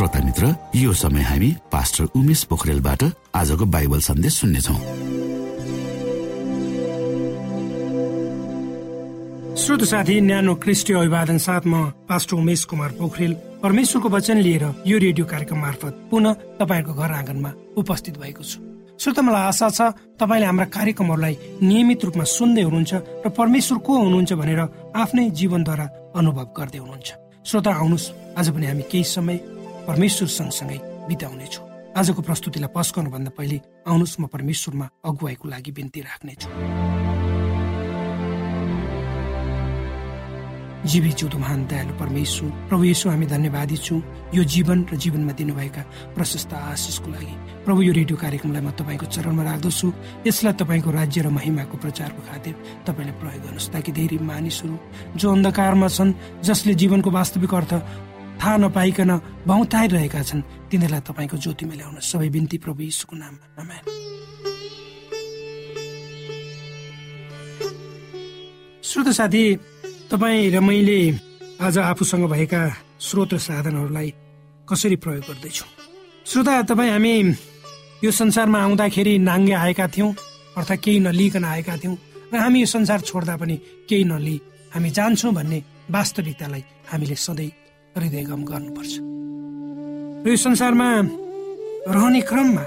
श्रोता मित्र यो समय हामी पास्टर उमेश पोखरेलबाट आजको बाइबल सन्देश सुन्नेछौ। श्रोत साथी न्यानो क्रिस्टी अभिवादन साथ म पास्टर उमेश कुमार पोखरेल परमेश्वरको वचन लिएर यो रेडियो कार्यक्रम मार्फत पुनः तपाईँहरूको घर आँगनमा उपस्थित भएको छु। श्रोत मलाई आशा छ तपाईँले हाम्रा कार्यक्रमहरूलाई नियमित रूपमा सुन्दै हुनुहुन्छ र परमेश्वर को हुनुहुन्छ भनेर आफ्नै जीवनद्वारा अनुभव गर्दै हुनुहुन्छ। श्रोता आउनुहोस्। आज पनि हामी केही समय परमेश्वर सँगसँगै बिताउनेछौँ। आजको प्रस्तुतिलाई पस्कनुभन्दा पहिले आउनुहोस् म परमेश्वरमा अगुवाईको लागि बिन्ती राख्नेछु। जीवी जिउँदो महान दयालु परमेश्वर प्रभु येशू हामी धन्यवादी छौँ। यो जीवन र जीवनमा दिनुभएका प्रशस्त आशिषको लागि। प्रभु यो रेडियो कार्यक्रमलाई म तपाईँको चरणमा राख्दछु। यसलाई तपाईँको राज्य र महिमाको प्रचारको खातिर तपाईँले प्रयोग गर्नुहोस् ताकि धेरै मानिसहरू जो अन्धकारमा छन् जसले जीवनको वास्तविक अर्थ थाहा नपाइकन बहुताइरहेका छन्। तिनीहरूलाई तपाईँको ज्योतिमा ल्याउन सबै बिन्ती प्रभु यीशुको नाममा। श्रोत साथी तपाईँ र मैले आज आफूसँग भएका स्रोत र साधनहरूलाई कसरी प्रयोग गर्दैछु? श्रोता तपाईँ हामी यो संसारमा आउँदाखेरि नाङ्गे आएका थियौँ अर्थात् केही नलिकन आएका थियौँ र हामी यो संसार छोड्दा पनि केही नलिई हामी जान्छौँ भन्ने वास्तविकतालाई हामीले सधैँ हृदयगम गर्नुपर्छ। र यो संसारमा रहने क्रममा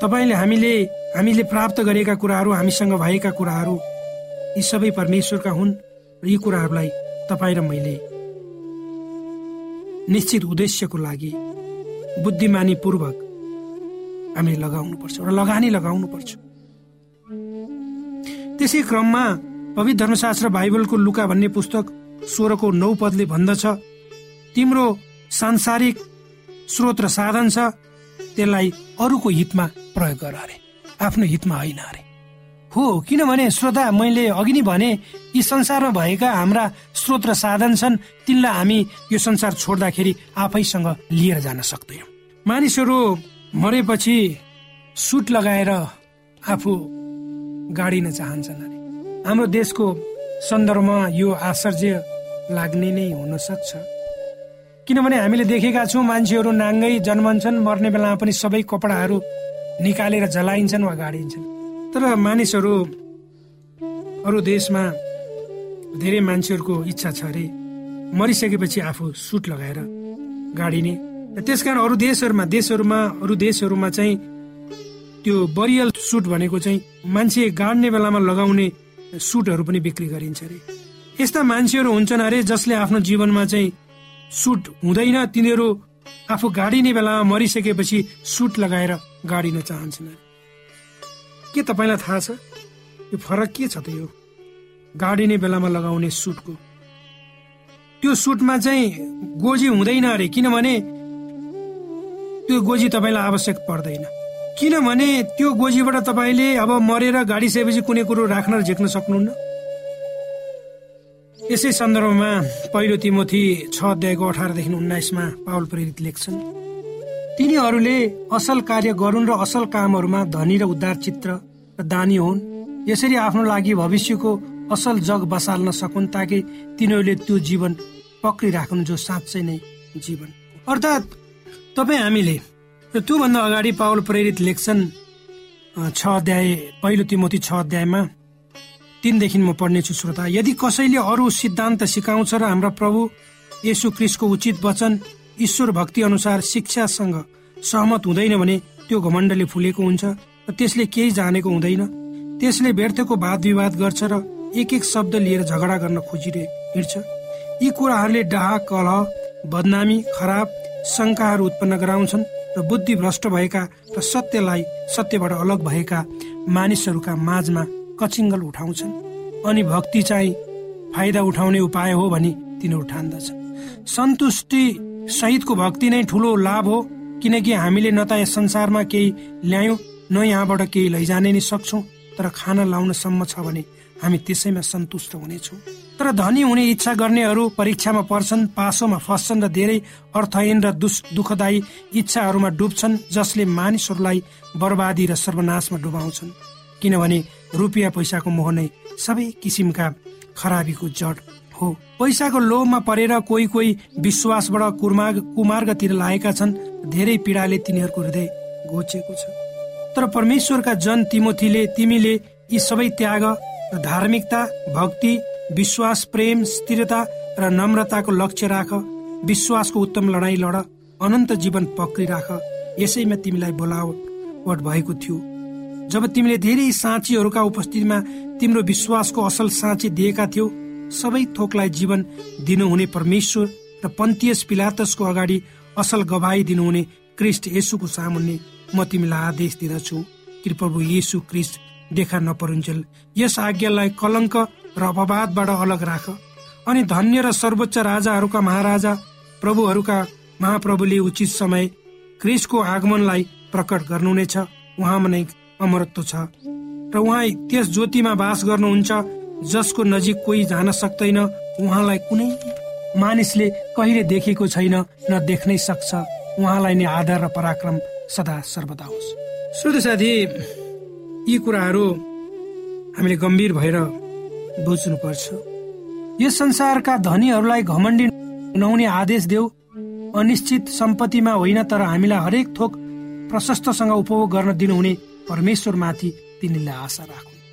तपाईँले हामीले हामीले प्राप्त गरेका कुराहरू हामीसँग भएका कुराहरू यी सबै परमेश्वरका हुन् र यी कुराहरूलाई तपाईँ र मैले निश्चित उद्देश्यको लागि बुद्धिमानी पूर्वक हामीले लगाउनुपर्छ र लगानी लगाउनुपर्छ। त्यसै क्रममा पवित्र धर्मशास्त्र बाइबलको लुका भन्ने पुस्तक सोह्रको नौ पदले भन्दछ। तिम्रो सांसारिक स्रोत र साधन छ। त्यसलाई अरूको हितमा प्रयोग गर अरे। आफ्नो हितमा होइन अरे। हो किनभने श्रोता मैले अघि नै भने यी संसारमा भएका हाम्रा स्रोत र साधन छन्। तिनलाई हामी यो संसार छोड्दाखेरि आफैसँग लिएर जान सक्दैनौँ। मानिसहरू मरेपछि सुट लगाएर आफू गाडिन चाहन्छन् अरे। हाम्रो देशको सन्दर्भमा यो आश्चर्य लाग्ने नै हुन सक्छ। किनभने हामीले देखेका छौँ मान्छेहरू नाङ्गै जन्मन्छन् मर्ने बेलामा पनि सबै कपडाहरू निकालेर जलाइन्छन् वा गाडिन्छन्। तर मानिसहरू अरू देशमा धेरै मान्छेहरूको इच्छा छ अरे मरिसकेपछि आफू सुट लगाएर गाडिने। र त्यसकारण अरू देशहरूमा देशहरूमा अरू देशहरूमा चाहिँ त्यो बरियल सुट भनेको चाहिँ मान्छे गाड्ने बेलामा लगाउने सुटहरू पनि बिक्री गरिन्छ अरे। यस्ता मान्छेहरू हुन्छन् अरे जसले आफ्नो जीवनमा चाहिँ सुट हुँदैन तिनीहरू आफू गाडिने बेलामा मरिसकेपछि सुट लगाएर गाडिन चाहन्छन् अरे। के तपाईँलाई थाहा छ? यो फरक के छ त यो? गाडिने बेलामा लगाउने सुटको। त्यो सुटमा चाहिँ गोजी हुँदैन अरे किनभने त्यो गोजी तपाईँलाई आवश्यक पर्दैन। किनभने त्यो गोजीबाट तपाईँले अब मरेर गाडिसकेपछि कुनै कुरो राख्न र झिक्न सक्नुहुन्न? यसै सन्दर्भमा पहिलो तिमोथी छ अध्यायको अठारदेखि उन्नाइसमा पावल प्रेरित लेख्छन् तिनीहरूले असल कार्य गरून् र असल कामहरूमा धनी र उद्धार चित्र र दानी हुन् यसरी आफ्नो लागि भविष्यको असल जग बसाल्न सकुन् ताकि तिनीहरूले त्यो जीवन पक्रिराख्नु जो साँच्चै नै जीवन अर्थात् तपाईँ हामीले र त्योभन्दा अगाडि पावल प्रेरित लेख्छन् छ अध्याय पहिलो तिमोथी छ अध्यायमा तिनदेखि म पढ्नेछु श्रोता यदि कसैले अरू सिद्धान्त सिकाउँछ र हाम्रा प्रभु येशू क्रिस्टको उचित वचन ईश्वर भक्ति अनुसार शिक्षासँग सहमत हुँदैन भने त्यो घमण्डले फुलेको हुन्छ र त्यसले केही जानेको हुँदैन। त्यसले व्यर्थको वाद विवाद गर्छ र एक एक शब्द लिएर झगडा गर्न खोजिरहे हिँड्छ। यी कुराहरूले डाहा कलह बदनामी खराब शङ्काहरू उत्पन्न गराउँछन्। र बुद्धि भ्रष्ट भएका र सत्यलाई सत्यबाट अलग भएका मानिसहरूका माझमा कचिङ्गल उठाउँछन्। अनि भक्ति चाहिँ फाइदा उठाउने उपाय हो भनी तिनीहरू ठान्दछन्। सन्तुष्टि सहितको भक्ति नै ठुलो लाभ हो किनकि हामीले न त यस संसारमा केही ल्यायौँ न यहाँबाट केही लैजाने नै सक्छौँ तर खाना लाउन सम्म छ भने हामी त्यसैमा सन्तुष्ट हुनेछौँ। तर धनी हुने इच्छा गर्नेहरू परीक्षामा पर्छन् पासोमा फस्छन् र धेरै अर्थहीन र दुस दुःखदायी इच्छाहरूमा डुब्छन् जसले मानिसहरूलाई बर्बादी र सर्वनाशमा डुबाउँछन्। किनभने रुपियाँ पैसाको मोह नै सबै किसिमका खराबीको जड हो। पैसाको लोभमा परेर कोही कोही विश्वासबाट कुर्मार्ग कुमार्गतिर लागेका छन्। धेरै पीडाले तिनीहरूको हृदय घोचेको छ। तर परमेश्वरका जन तिमोथीले तिमीले यी सबै त्याग धार्मिकता भक्ति विश्वास प्रेम स्थिरता र नम्रताको लक्ष्य राख। विश्वासको उत्तम लडाईँ लड। अनन्त जीवन पक्रिराख यसैमा तिमीलाई बोलावट भएको थियो? जब तिमीले धेरै साँचीहरूका उपस्थितिमा तिम्रो विश्वासको असल साँची दिएका थियौ सबै थोकलाई जीवन दिनुहुने परमेश्वर र पन्तियस पिलातसको अगाडि असल गवाई दिनुहुने क्रिस्ट येसुको सामुन्ने म तिमीलाई आदेश दिँदछु। कि प्रभु येसु क्रिस्ट देखा नपरुन्जेल। यस आज्ञालाई कलङ्क र अपवादबाट अलग राख। अनि धन्य र सर्वोच्च राजाहरूका महाराजा प्रभुहरूका महाप्रभुले उचित समय क्रिस्टको आगमनलाई प्रकट गर्नुहुनेछ। उहाँमा नै अमरत्व छ। र उहाँ त्यस ज्योतिमा बास गर्नुहुन्छ जसको नजिक कोही जान सक्दैन। उहाँलाई कुनै मानिसले कहिले देखेको छैन न देख्नै सक्छ। उहाँलाई नै आदर र पराक्रम सदा सर्वदा होस्। श्रोत साथी यी कुराहरू हामीले गम्भीर भएर बुझ्नुपर्छ। यस संसारका धनीहरूलाई घमण्डी नहुने आदेश देऊ अनिश्चित सम्पत्तिमा होइन तर हामीलाई हरेक थोक प्रशस्तसँग उपभोग गर्न दिनुहुने परमेश्वरमाथि तिनीहरूले आशा राखुन्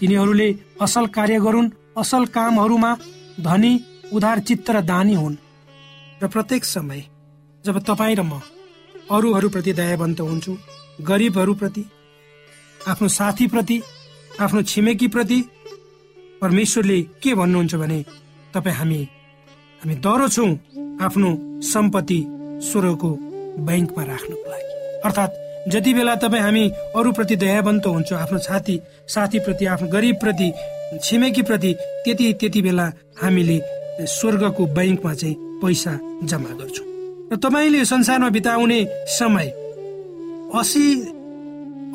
तिनीहरूले असल कार्य गरून् असल कामहरूमा धनी उधार चित्त र दानी हुन्। र प्रत्येक समय जब तपाईँ र म अरूहरूप्रति दयावन्त हुन्छु गरिबहरूप्रति आफ्नो साथीप्रति आफ्नो छिमेकीप्रति परमेश्वरले के भन्नुहुन्छ भने तपाईँ हामी हामी डह्रो छौँ आफ्नो सम्पत्ति स्वर्गको ब्याङ्कमा राख्नको लागि। अर्थात् जति बेला तपाईँ हामी अरूप्रति दयावन्त हुन्छ आफ्नो साथी साथीप्रति आफ्नो गरिबप्रति छिमेकीप्रति त्यति त्यति बेला हामीले स्वर्गको ब्याङ्कमा चाहिँ पैसा जम्मा गर्छौँ। र तपाईँले संसारमा बिताउने समय असी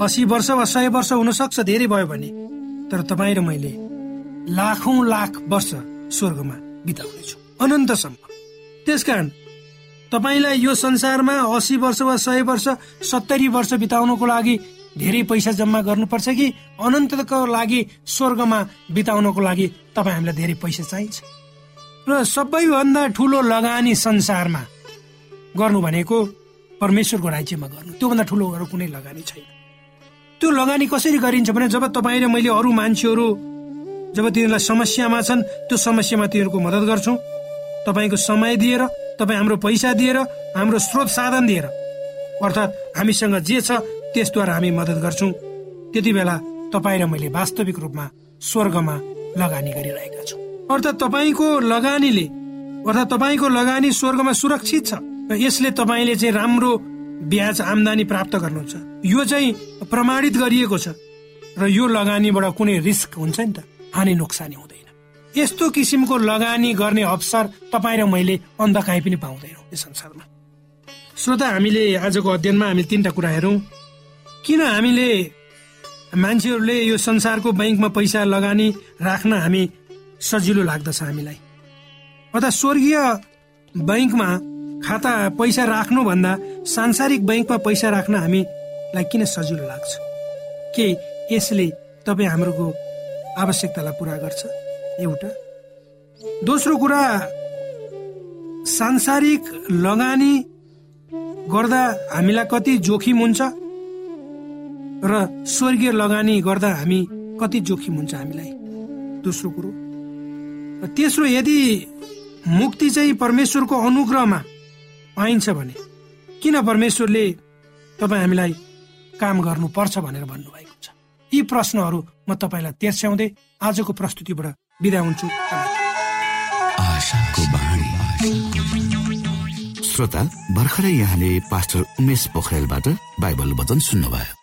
असी वर्ष वा सय वर्ष हुन सक्छ धेरै भयो भने तर तपाईँ र मैले लाखौं लाख वर्ष स्वर्गमा बिताउनेछु अनन्तसम्म। त्यसकारण तपाईँलाई यो संसारमा असी वर्ष वा सय वर्ष सत्तरी वर्ष बिताउनको लागि धेरै पैसा जम्मा गर्नुपर्छ कि अनन्तको लागि स्वर्गमा बिताउनको लागि तपाईँ हामीलाई धेरै पैसा चाहिन्छ? र सबैभन्दा ठुलो लगानी संसारमा गर्नु भनेको परमेश्वरको राज्यमा गर्नु। त्योभन्दा ठुलो कुनै लगानी छैन। त्यो लगानी कसरी गरिन्छ भने जब तपाईँ र मैले अरू मान्छेहरू जब तिनीहरूलाई समस्यामा छन् त्यो समस्यामा तिनीहरूको मद्दत गर्छौँ। तपाईँको समय दिएर तपाईँ हाम्रो पैसा दिएर हाम्रो स्रोत साधन दिएर। अर्थात् हामीसँग जे छ त्यसद्वारा हामी मद्दत गर्छौँ। त्यति बेला तपाईँ र मैले वास्तविक रूपमा स्वर्गमा लगानी गरिरहेका छौँ। अर्थात् तपाईँको लगानीले अर्थात् तपाईँको लगानी स्वर्गमा सुरक्षित छ। र यसले तपाईँले चाहिँ राम्रो ब्याज आम्दानी प्राप्त गर्नुहुन्छ। यो चाहिँ प्रमाणित गरिएको छ। र यो लगानीबाट कुनै रिस्क हुन्छ नि त। हानि नोक्सानी हुँदैन। यस्तो किसिमको लगानी गर्ने अवसर तपाईँ र मैले अन्ध काहीँ पनि पाउँदैनौँ यो संसारमा। श्रोता हामीले आजको अध्ययनमा हामीले तिनवटा कुरा हेरौँ। किन हामीले मान्छेहरूले यो संसारको बैङ्कमा पैसा लगानी राख्न हामी सजिलो लाग्दछ हामीलाई? अर्थात् स्वर्गीय बैङ्कमा खाता पैसा राख्नुभन्दा सांसारिक बैङ्कमा पैसा राख्न हामीलाई किन सजिलो लाग्छ? के यसले तपाईँ हाम्रोको आवश्यकतालाई पुरा गर्छ? एउटा। दोस्रो कुरा सांसारिक लगानी गर्दा हामीलाई कति जोखिम हुन्छ र स्वर्गीय लगानी गर्दा हामी कति जोखिम हुन्छ हामीलाई? दोस्रो कुरो। तेस्रो यदि मुक्ति चाहिँ परमेश्वरको अनुग्रहमा पाइन्छ भने। किन परमेश्वरले तपाईँ हामीलाई काम गर्नुपर्छ भनेर भन्नुभएको छ? यी प्रश्नहरू म तपाईँलाई तेर्स्याउँदै आजको प्रस्तुतिबाट बिदा हुन्छु। श्रोता भर्खरै यहाँले पास्टर उमेश पोखरेलबाट बाइबल वचन सुन्नुभयो।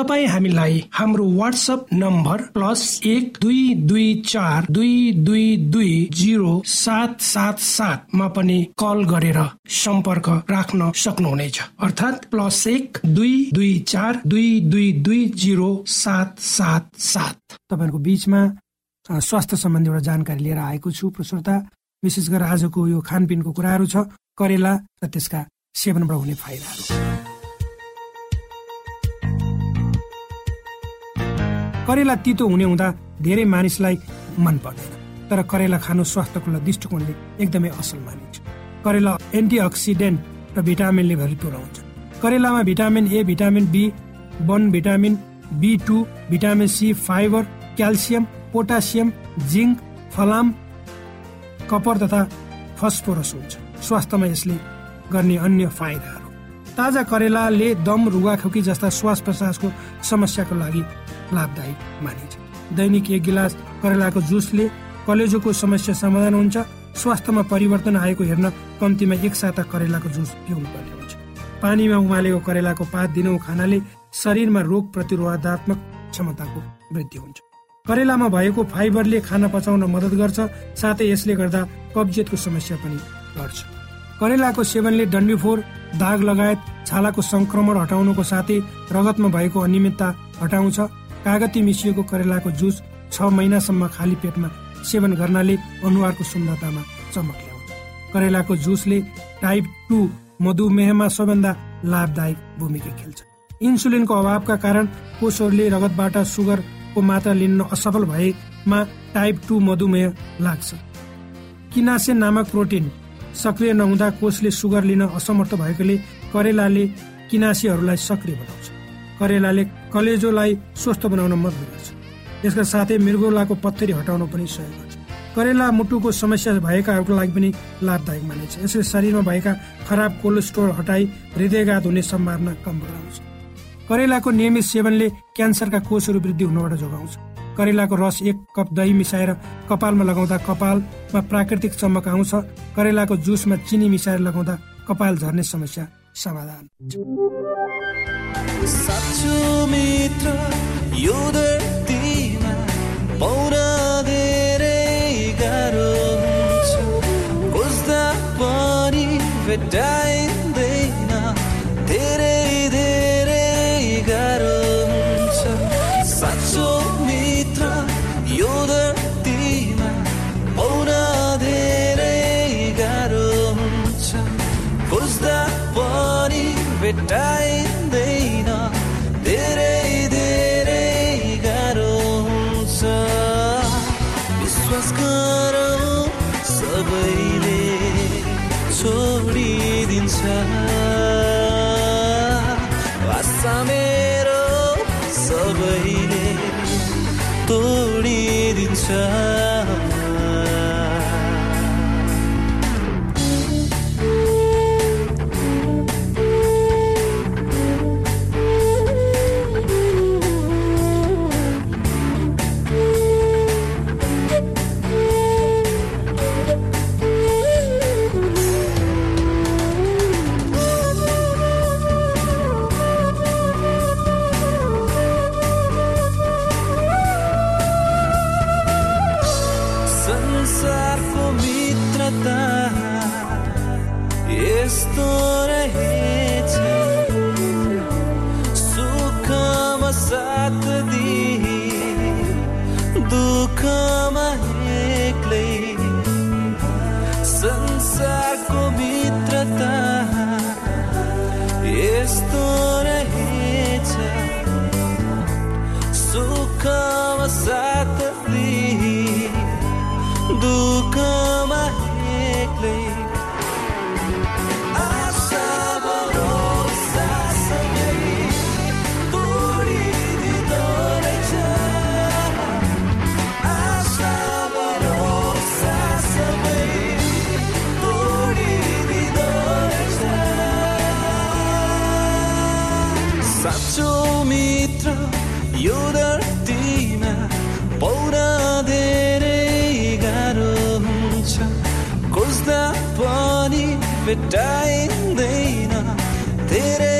तपाईँ हामीलाई हाम्रो वाट्सएप नम्बर प्लस एक दुई दुई चार दुई दुई दुई जिरो सात सात सातमा पनि कल गरेर सम्पर्क राख्न सक्नुहुनेछ। अर्थात् प्लस एक दुई दुई चार दुई दुई दुई जिरो सात सात सात। तपाईँहरूको बिचमा स्वास्थ्य सम्बन्धी एउटा जानकारी लिएर आएको छु श्रोता विशेष गरेर आजको यो खानपिनको कुराहरू छ करेला र त्यसका सेवनबाट हुने फाइदाहरू। करेला तितो हुने हुँदा धेरै मानिसलाई मन पर्दैन। तर करेला खानु स्वास्थ्यको दृष्टिकोणले एकदमै असल मानिन्छ। करेला एन्टिअक्सिडेन्ट र भिटामिनले भरिपूर्ण हुन्छ। करेलामा vitamin A vitamin B one vitamin B two vitamin C fibre calcium potassium zinc फलाम कपर तथा फस्फोरस हुन्छ। स्वास्थ्यमा यसले गर्ने अन्य फाइदाहरू। ताजा करेलाले दम रुगाखोकी जस्ता श्वास प्रश्वासको समस्याको लागि लाभदायी मानिन्छ। दैनिक एक गिलास करेलाको जुसले कलेजोको समस्या समाधान हुन्छ स्वास्थ्यमा परिवर्तन आएको हेर्न कम्तीमा एक साता करेलाको जुस पिउनु पर्ने हुन्छ। पानीमा उमालेको करेलाको पात दिनौ खानाले शरीरमा रोग प्रतिरोधात्मक क्षमताको वृद्धि हुन्छ। करेलामा भएको फाइबरले खाना पचाउन मद्दत गर्छ साथै यसले गर्दा कब्जियतको समस्या पनि घट्छ करेलाको सेवनले डन्डीफोर दाग लगायत छालाको संक्रमण हटाउनुको साथै रगतमा भएको अनियमितता हटाउँछ कागती मिसिएको करेलाको जुस छ महिनासम्म खाली पेटमा सेवन गर्नाले अनुहारको सुन्दरतामा चमक ल्याउँछ। करेलाको जुसले टाइप टू मधुमेहमा सबभन्दा लाभदायक भूमिका खेल्छ। इन्सुलिनको अभावका कारण कोषहरूले रगतबाट सुगरको मात्रा लिन असफल भएमा टाइप टू मधुमेह लाग्छ। किनासे नामक प्रोटिन सक्रिय नहुँदा कोषले सुगर लिन असमर्थ भएकोले करेलाले किनासीहरूलाई सक्रिय बनाउँछ। करेलाले कलेजोलाई स्वस्थ बनाउन मद्दत गर्छ। यसका साथै मृगौलाको पत्थरी हटाउन पनि सहयोग गर्छ। करेला मुटुको समस्या भएकाहरूको लागि पनि लाभदायक मानिन्छ। यसले शरीरमा भएका खराब कोलेस्ट्रोल हटाई हृदयघात हुने सम्भावना कम गराउँछ। करेलाको नियमित सेवनले क्यान्सरका कोषहरू वृद्धि हुनबाट जोगाउँछ। करेलाको रस एक कप दही मिसाएर कपालमा लगाउँदा कपालमा प्राकृतिक चमक आउँछ। करेलाको जुसमा चिनी मिसाएर लगाउँदा कपाल झर्ने समस्या समाधान साँचो मित्र यो धरतीमा पाउन धेरै गाह्रो हुन्छ। खोज्दा पनि भेटाइँदैन 着。धेरै धेरै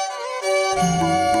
यो